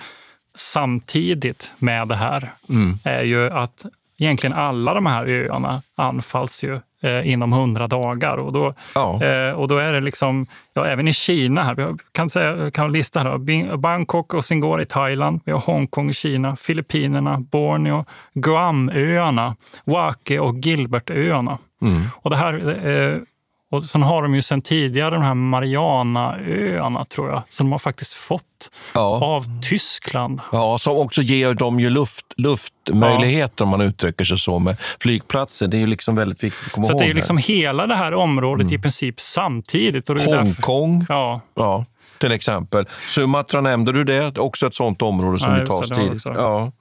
samtidigt med det här Mm. är ju att egentligen alla de här öarna anfalls ju eh, inom hundra dagar. Och då, Ja. eh, och då är det liksom, ja, även i Kina, här, vi kan, säga, kan lista här, då, Bangkok och Singapore i Thailand, vi har Hongkong i Kina, Filippinerna, Borneo, Guamöarna, Wake och Gilbertöarna. Mm. Och det här, eh, och sen har de ju sen tidigare de här Marianaöarna, tror jag, som de har faktiskt fått Ja. av Tyskland. Ja, som också ger dem ju luft, luftmöjligheter om man uttrycker sig så med flygplatser. Det är ju liksom väldigt viktigt att komma Så ihåg. det är ju liksom hela det här området i princip samtidigt. Därför- Hongkong, Ja, ja, till exempel. Sumatra nämnde du det, också ett sånt område som Ja, har vi tidigt. också. Ja.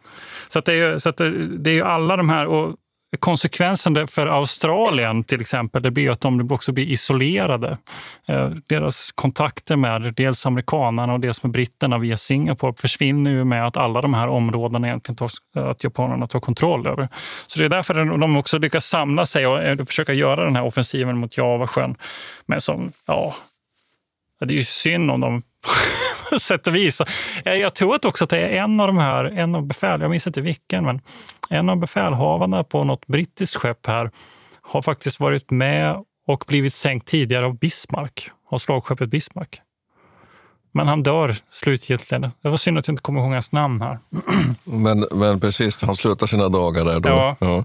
så, att det, är, ju- så att det, det är ju alla de här... Och konsekvensen för Australien till exempel, det blir att de också blir isolerade. Eh, deras kontakter med dels amerikanerna och dels med britterna via Singapore försvinner ju med att alla de här områdena egentligen tar, att japanerna tar kontroll över. Så det är därför de också lyckas samla sig och eh, försöka göra den här offensiven mot Javasjön. Men som, ja, det är ju synd om dem på sätt och vis. Eh, Jag tror att också att det är en av de här, en av befäl, jag minns inte vilken, men en av befälhavarna på något brittiskt skepp här har faktiskt varit med och blivit sänkt tidigare av Bismarck, av slagskeppet Bismarck. Men han dör slutgiltigt. Det var synd att jag inte kommer ihåg hans namn här. Men, men precis, han slutar sina dagar där då. Ja. Ja.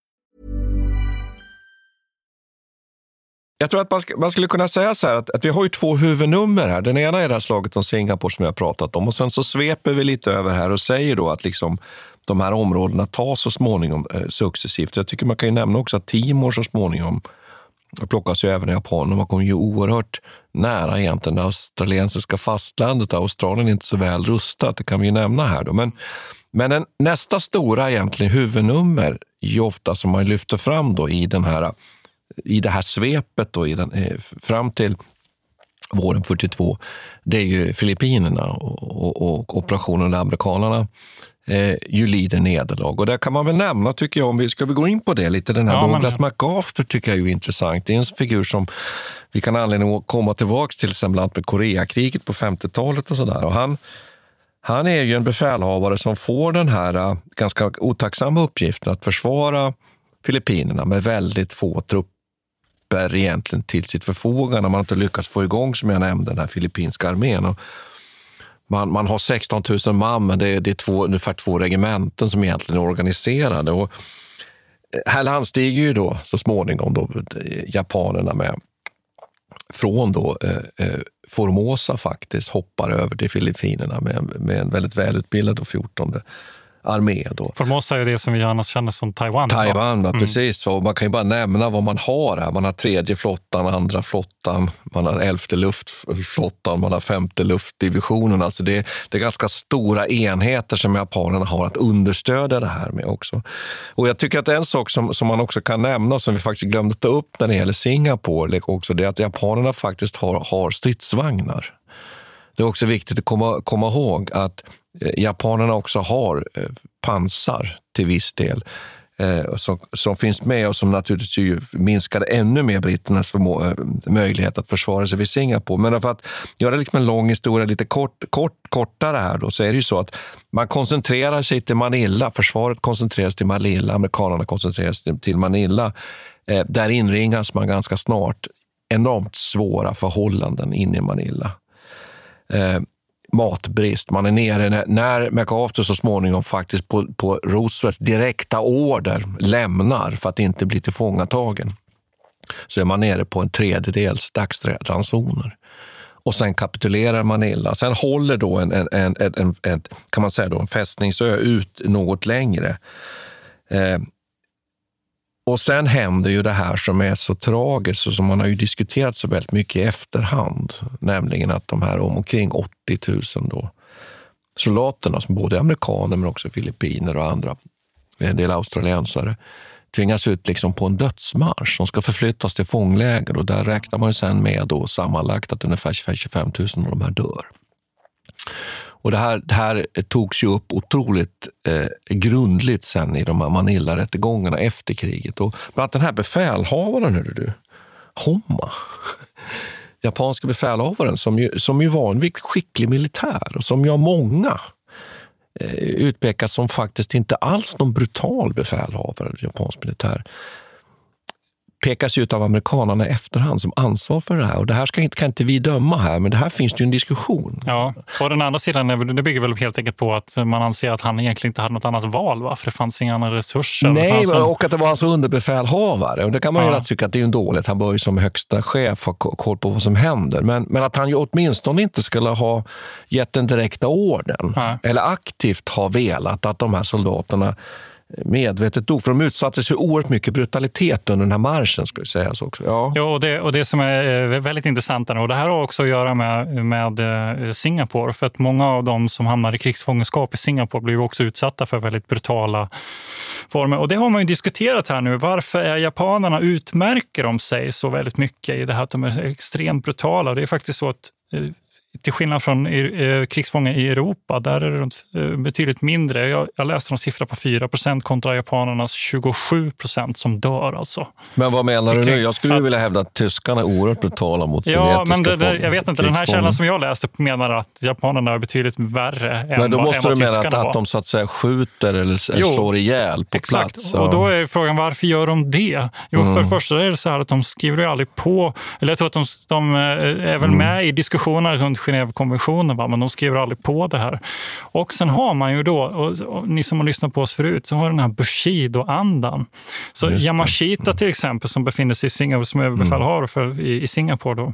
Jag tror att man, sk man skulle kunna säga så här att, att, vi har ju två huvudnummer här. Den ena är det här slaget om Singapore som jag har pratat om och sen så sveper vi lite över här och säger då att liksom de här områdena tas så småningom eh, successivt. Jag tycker man kan ju nämna också att Timor så småningom plockas ju även i Japan och man kommer ju oerhört nära egentligen det australiensiska fastlandet. Australien är inte så väl rustat, det kan vi ju nämna här. Då. Men, men en, nästa stora egentligen huvudnummer, ju ofta som man lyfter fram då i den här i det här svepet då, i den, eh, fram till våren 42, det är ju Filippinerna och, och, och operationen där amerikanerna eh, ju lider nederlag. Och där kan man väl nämna, tycker jag, om vi ska vi gå in på det lite, den här ja, Douglas men... MacArthur tycker jag är intressant. Det är en figur som vi kan anledning att komma tillbaka till, exempel med Koreakriget på 50-talet och sådär. Han, han är ju en befälhavare som får den här uh, ganska otacksamma uppgiften att försvara Filippinerna med väldigt få trupper trupper egentligen till sitt förfogande. Man har inte lyckats få igång, som jag nämnde, den här filippinska armén. Och man, man har 16 000 man, men det är, det är två, ungefär två regementen som egentligen är organiserade. Och eh, här landstiger ju då så småningom då eh, japanerna med från då, eh, eh, Formosa faktiskt hoppar över till Filippinerna med, med en väldigt välutbildad 14 armé. Då. Formosa är det som vi annars känner som Taiwan. Taiwan, mm. precis. Och man kan ju bara nämna vad man har här. Man har tredje flottan, andra flottan, man har elfte luftflottan, man har femte luftdivisionen. Alltså det, det är ganska stora enheter som japanerna har att understödja det här med också. Och jag tycker att en sak som, som man också kan nämna, som vi faktiskt glömde ta upp när det gäller Singapore, också, det är att japanerna faktiskt har, har stridsvagnar. Det är också viktigt att komma, komma ihåg att eh, japanerna också har eh, pansar till viss del eh, som, som finns med och som naturligtvis minskade ännu mer britternas eh, möjlighet att försvara sig vid Singapore. Men för att göra liksom en lång historia lite kort, kort, kortare här då, så är det ju så att man koncentrerar sig till Manila. Försvaret koncentrerar sig till Manila, amerikanerna koncentrerar sig till Manila. där inringas man ganska snart enormt svåra förhållanden inne i Manila Eh, matbrist. Man är nere när, när MacArthur så småningom faktiskt på, på Roosevelts direkta order lämnar för att inte bli tillfångatagen. Så är man nere på en tredjedels dagsransoner. Och sen kapitulerar Manila. Sen håller då en, en, en, en, en kan man säga då, en fästningsö ut något längre. Eh, och sen händer ju det här som är så tragiskt och som man har ju diskuterat så väldigt mycket i efterhand, nämligen att de här omkring 80 000 då, soldaterna, som både är amerikaner men också filippiner och andra, en del australiensare, tvingas ut liksom på en dödsmarsch. De ska förflyttas till fångläger och där räknar man ju sen med då sammanlagt att ungefär 25 000 av de här dör. Och det här, det här togs ju upp otroligt eh, grundligt sen i de här Manila-rättegångarna efter kriget. Och bland annat den här befälhavaren, hörde du, Homma, japanska befälhavaren som ju, som ju var en skicklig militär och som ju av många eh, utpekas som faktiskt inte alls någon brutal befälhavare, japansk militär pekas ut av amerikanerna i efterhand som ansvar för det här. Och det här ska inte, kan inte vi döma här, men det här finns det ju en diskussion. Ja, och den andra sidan det bygger väl helt enkelt på att man anser att han egentligen inte hade något annat val, va? för det fanns inga andra resurser. Nej, en... och att det var hans underbefälhavare. Och det kan man ja. ju tycka att det är en dåligt. Han bör ju som högsta chef ha koll på vad som händer. Men, men att han ju åtminstone inte skulle ha gett den direkta orden, ja. eller aktivt ha velat att de här soldaterna medvetet dog. För de utsattes för oerhört mycket brutalitet under den här marschen. Ska sägas också. Ja. Ja, och, det, och det som är eh, väldigt intressant, och det här har också att göra med, med eh, Singapore, för att många av dem som hamnar i krigsfångenskap i Singapore blir också utsatta för väldigt brutala former. Och det har man ju diskuterat här nu. Varför är japanerna utmärker de sig så väldigt mycket i det här att de är extremt brutala? Det är faktiskt så att eh, till skillnad från eh, krigsfångar i Europa, där är det eh, betydligt mindre. Jag, jag läste en siffra på 4% kontra japanernas 27% som dör. Alltså. Men vad menar du nu? Jag skulle att, vilja hävda att tyskarna är oerhört brutala mot ja, men det, det, Jag vet inte, den här källan som jag läste menar att japanerna är betydligt värre än Men då måste än vad du mena att, var. att de så att säga skjuter eller jo, slår ihjäl på exakt. plats? Och då är frågan, varför gör de det? Jo, Mm. för det första är det så här att de skriver ju aldrig på, eller jag tror att de, de eh, är väl Mm. med i diskussionerna runt Genèvekonventionen, va? men de skriver aldrig på det här. Och sen har man ju då, och, och ni som har lyssnat på oss förut, så har den här Bushido-andan. Så. Yamashita till exempel, som befinner sig i Singapore, som överbefälhavare för, i, i Singapore, då,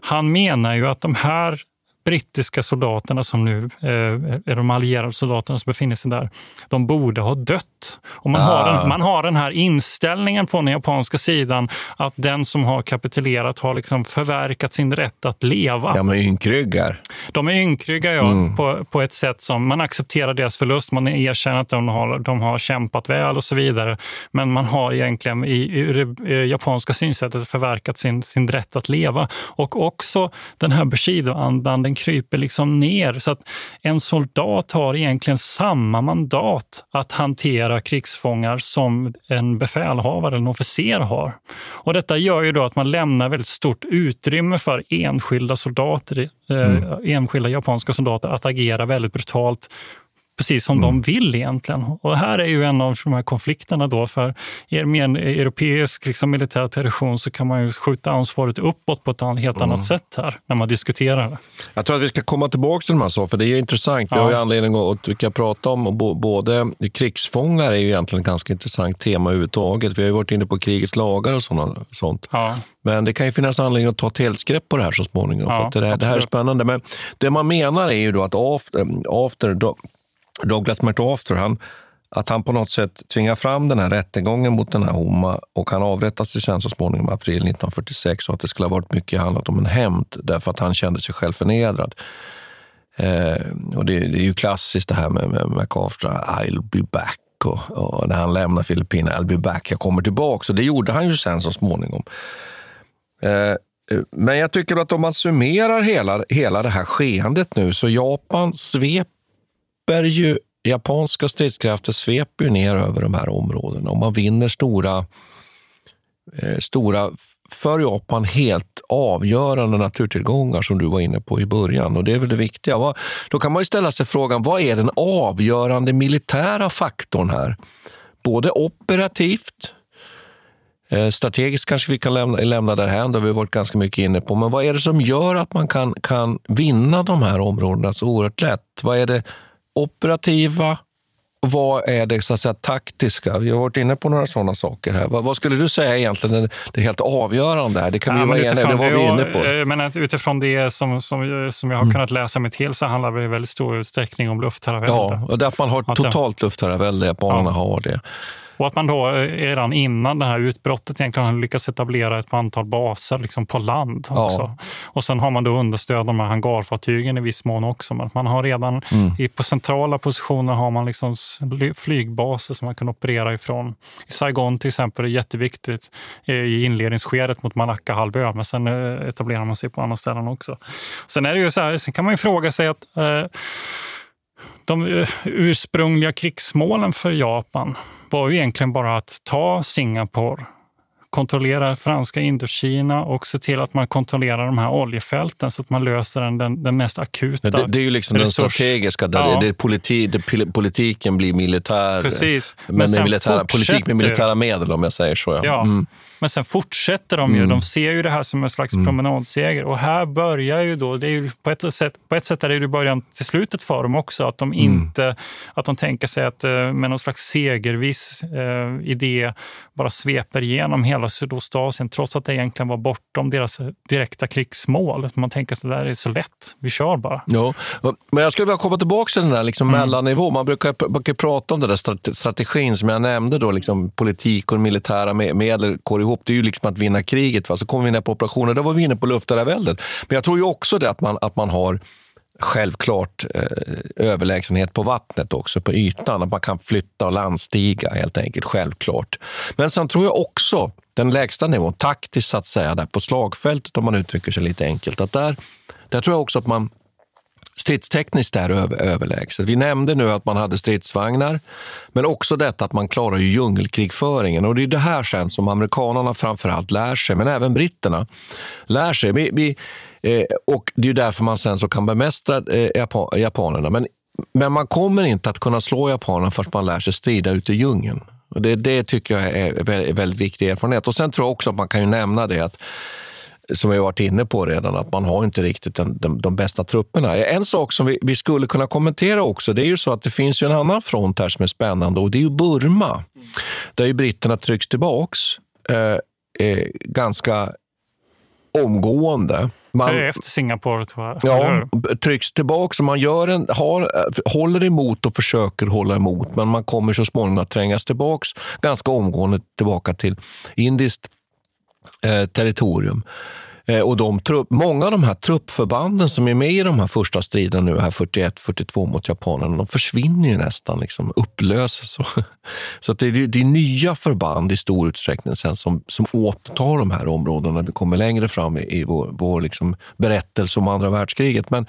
han menar ju att de här brittiska soldaterna som nu eh, är de allierade soldaterna som befinner sig där, de borde ha dött. Och man, har Ah. den, man har den här inställningen från den japanska sidan att den som har kapitulerat har liksom förverkat sin rätt att leva. Ja, men ynkryggar. De är ynkrygga ja, Mm. på, på ett sätt som man accepterar deras förlust, man erkänner att de har, de har kämpat väl och så vidare. Men man har egentligen i, i det eh, japanska synsättet förverkat sin, sin rätt att leva. Och också den här Bushido-andan, den kryper liksom ner. Så att en soldat har egentligen samma mandat att hantera krigsfångar som en befälhavare, en officer har. Och detta gör ju då att man lämnar väldigt stort utrymme för enskilda soldater, Mm. enskilda japanska soldater att agera väldigt brutalt precis som de vill egentligen. Och här är ju en av de här konflikterna då. För med en europeisk liksom, militär tradition så kan man ju skjuta ansvaret uppåt på ett helt annat sätt här när man diskuterar det. Jag tror att vi ska komma tillbaka till de här sakerna, för det är ju intressant. Vi Ja. har ju anledning att vi kan prata om både krigsfångar är ju egentligen ett ganska intressant tema överhuvudtaget. Vi har ju varit inne på krigets lagar och såna, sånt. Ja. Men det kan ju finnas anledning att ta ett helhetsgrepp på det här så småningom. Ja, för det, här, det här är spännande. Men det man menar är ju då att after, after Do- Douglas MacArthur, han, att han på något sätt tvingar fram den här rättegången mot den här Homa och han avrättas ju sen så småningom i april 1946 och att det skulle ha varit mycket handlat om en hämnd därför att han kände sig själv förnedrad. Eh, och det, det är ju klassiskt det här med, med MacArthur, I'll be back. Och, och när han lämnar Filippinerna, I'll be back, jag kommer tillbaka. Och det gjorde han ju sen så småningom. Eh, eh, men jag tycker att om man summerar hela, hela det här skeendet nu, så Japan sveper ju, japanska stridskrafter sveper ju ner över de här områdena och man vinner stora, eh, stora för Japan helt avgörande naturtillgångar som du var inne på i början. Och det är väl det viktiga. Då kan man ju ställa sig frågan, vad är den avgörande militära faktorn här? Både operativt, eh, strategiskt kanske vi kan lämna, lämna därhän, det har vi varit ganska mycket inne på. Men vad är det som gör att man kan, kan vinna de här områdena så oerhört lätt? Vad är det operativa? Och Vad är det så att säga, taktiska? Vi har varit inne på några sådana saker här. Vad, vad skulle du säga egentligen är det helt avgörande här? Det kan vi Ja, vara men eniga det utifrån var vi det- inne på. Mm. Men att utifrån det som, som, som jag har kunnat läsa mig till så handlar det i väldigt stor utsträckning om luftherravälde. Ja, och det att man har Att totalt luftherravälde, japanerna har det. Och att man då eh, redan innan det här utbrottet egentligen har lyckats etablera ett antal baser liksom på land också. Och sen har man då understöd de här hangarfartygen i viss mån också. Men man har redan Mm. i, på centrala positioner har man liksom flygbaser som man kan operera ifrån. I Saigon till exempel är jätteviktigt eh, i inledningsskedet mot Malacca-halvön, men sen eh, etablerar man sig på andra ställen också. Sen är det ju så här, sen kan man ju fråga sig att eh, de eh, ursprungliga krigsmålen för Japan var ju egentligen bara att ta Singapore, kontrollera franska Indokina och se till att man kontrollerar de här oljefälten så att man löser den, den, den mest akuta det, det är ju liksom den resurs- strategiska, där Ja. det politi, det, politiken blir militär. Precis. Men, Men med militära, politik med militära medel om jag säger så. Ja. Ja. Mm. Men sen fortsätter de ju. Mm. De ser ju det här som en slags Mm. promenadseger. Och här börjar ju då, det är ju på, ett sätt, på ett sätt är det ju början till slutet för dem också. Att de, Mm. inte, att de tänker sig att eh, med någon slags segerviss eh, idé bara sveper igenom hela Sydostasien trots att det egentligen var bortom deras direkta krigsmål. Man tänker att det där är så lätt, vi kör bara. Ja, men jag skulle vilja komma tillbaka till den där liksom Mm. mellannivå. Man brukar, brukar prata om den där strate- strategin som jag nämnde, då, liksom politik och militära me- medel går ihop. Det är ju liksom att vinna kriget. Va? Så kommer vi ner på operationer, då var vi inne på luftherraväldet. Men jag tror ju också det att man, att man har självklart eh, överlägsenhet på vattnet också, på ytan. Att man kan flytta och landstiga helt enkelt, självklart. Men sen tror jag också, den lägsta nivån, taktiskt så att säga, där på slagfältet om man uttrycker sig lite enkelt, att där, där tror jag också att man stridstekniskt är över, överlägset. Vi nämnde nu att man hade stridsvagnar, men också detta att man klarar ju djungelkrigföringen. Och det är det här sen som amerikanerna framförallt lär sig, men även britterna lär sig. Vi, vi, eh, och det är därför man sen så kan bemästra eh, Japan, japanerna. Men, men man kommer inte att kunna slå japanerna förrän man lär sig strida ute i djungeln. Och det, det tycker jag är väldigt viktig erfarenhet. Och sen tror jag också att man kan ju nämna det att som vi varit inne på redan, att man har inte riktigt den, de, de bästa trupperna. En sak som vi, vi skulle kunna kommentera också, det är ju så att det finns ju en annan front här som är spännande och det är ju Burma. Där ju britterna trycks tillbaks eh, eh, ganska omgående. Man, det är efter Singapore, tror jag. Ja, trycks tillbaka. Så man gör en, har, håller emot och försöker hålla emot, men man kommer så småningom att trängas tillbaks ganska omgående tillbaka till indiskt eh, territorium. Eh, och de trupp, många av de här truppförbanden som är med i de här första striderna nu, här 41-42 mot japanerna, de försvinner ju nästan, liksom, upplöses. Så, så att det, är, det är nya förband i stor utsträckning sen som, som återtar de här områdena när vi kommer längre fram i, i vår, vår liksom berättelse om andra världskriget. Men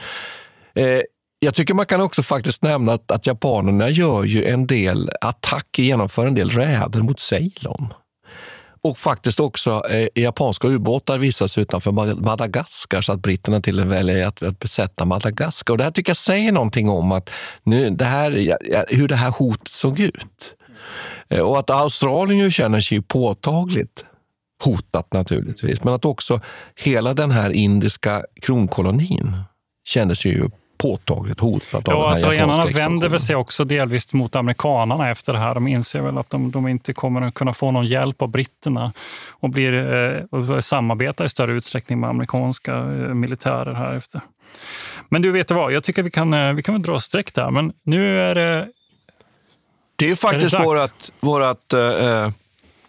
eh, jag tycker man kan också faktiskt nämna att, att japanerna gör ju en del attacker, genomför en del räder mot Ceylon. Och faktiskt också eh, japanska ubåtar visas utanför Madagaskar så att britterna till och med väljer att, att besätta Madagaskar. Och det här tycker jag säger någonting om att nu, det här, hur det här hotet såg ut. Eh, och att Australien ju känner sig påtagligt hotat naturligtvis, men att också hela den här indiska kronkolonin kändes ju påtagligt hotat av den Ja, här australienarna japanska vänder väl sig också delvis mot amerikanerna efter det här. De inser väl att de, de inte kommer att kunna få någon hjälp av britterna och, blir, eh, och samarbetar i större utsträckning med amerikanska eh, militärer här efter. Men du, vet du vad? Jag tycker vi kan, eh, vi kan väl dra streck där. Men nu är det... Det är faktiskt dags? vårat, vårat eh,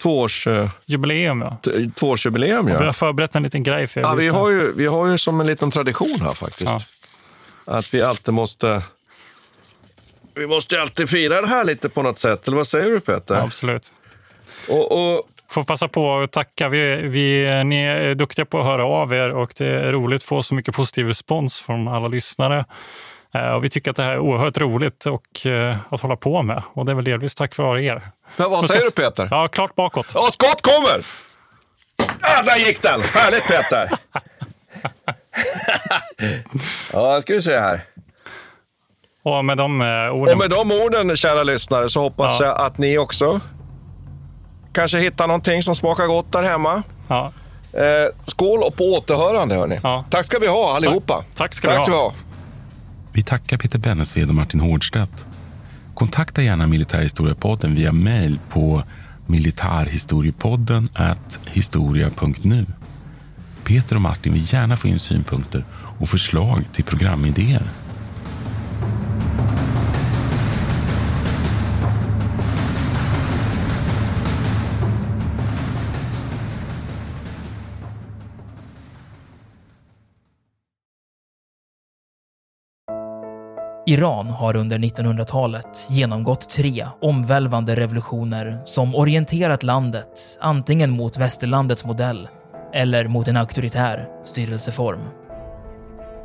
tvåårs, Jubileum, ja. tvåårsjubileum. Vi har Ja. förberett en liten grej för er Ja, vi, har ju, vi har ju som en liten tradition här faktiskt. Ja. Att vi alltid måste... Vi måste alltid fira det här lite på något sätt. Eller vad säger du Peter? Ja, absolut. Och, och, Får passa på att tacka. Vi, vi, ni är duktiga på att höra av er och det är roligt att få så mycket positiv respons från alla lyssnare. Eh, Och vi tycker att det här är oerhört roligt och, eh, att hålla på med. Och det är väl delvis tack vare er. men vad säger du Peter? Ja, klart bakåt. Ja, skott kommer! Ah, där gick den! Härligt Peter! ja, ska vi se här. Och med de eh, orden... Och med de orden, kära lyssnare, så hoppas Ja. jag att ni också kanske hittar någonting som smakar gott där hemma. Ja. Eh, skål och på återhörande, hörni. Ja. Tack ska vi ha allihopa. Tack ska vi ha. vi ha. Vi tackar Peter Bennesved och Martin Hårdstedt. Kontakta gärna Militärhistoriepodden via mail på militarhistoriepodden historia.nu. Peter och Martin vill gärna få in synpunkter och förslag till programidéer. Iran har under 1900-talet genomgått tre omvälvande revolutioner som orienterat landet antingen mot västerlandets modell eller mot en auktoritär styrelseform.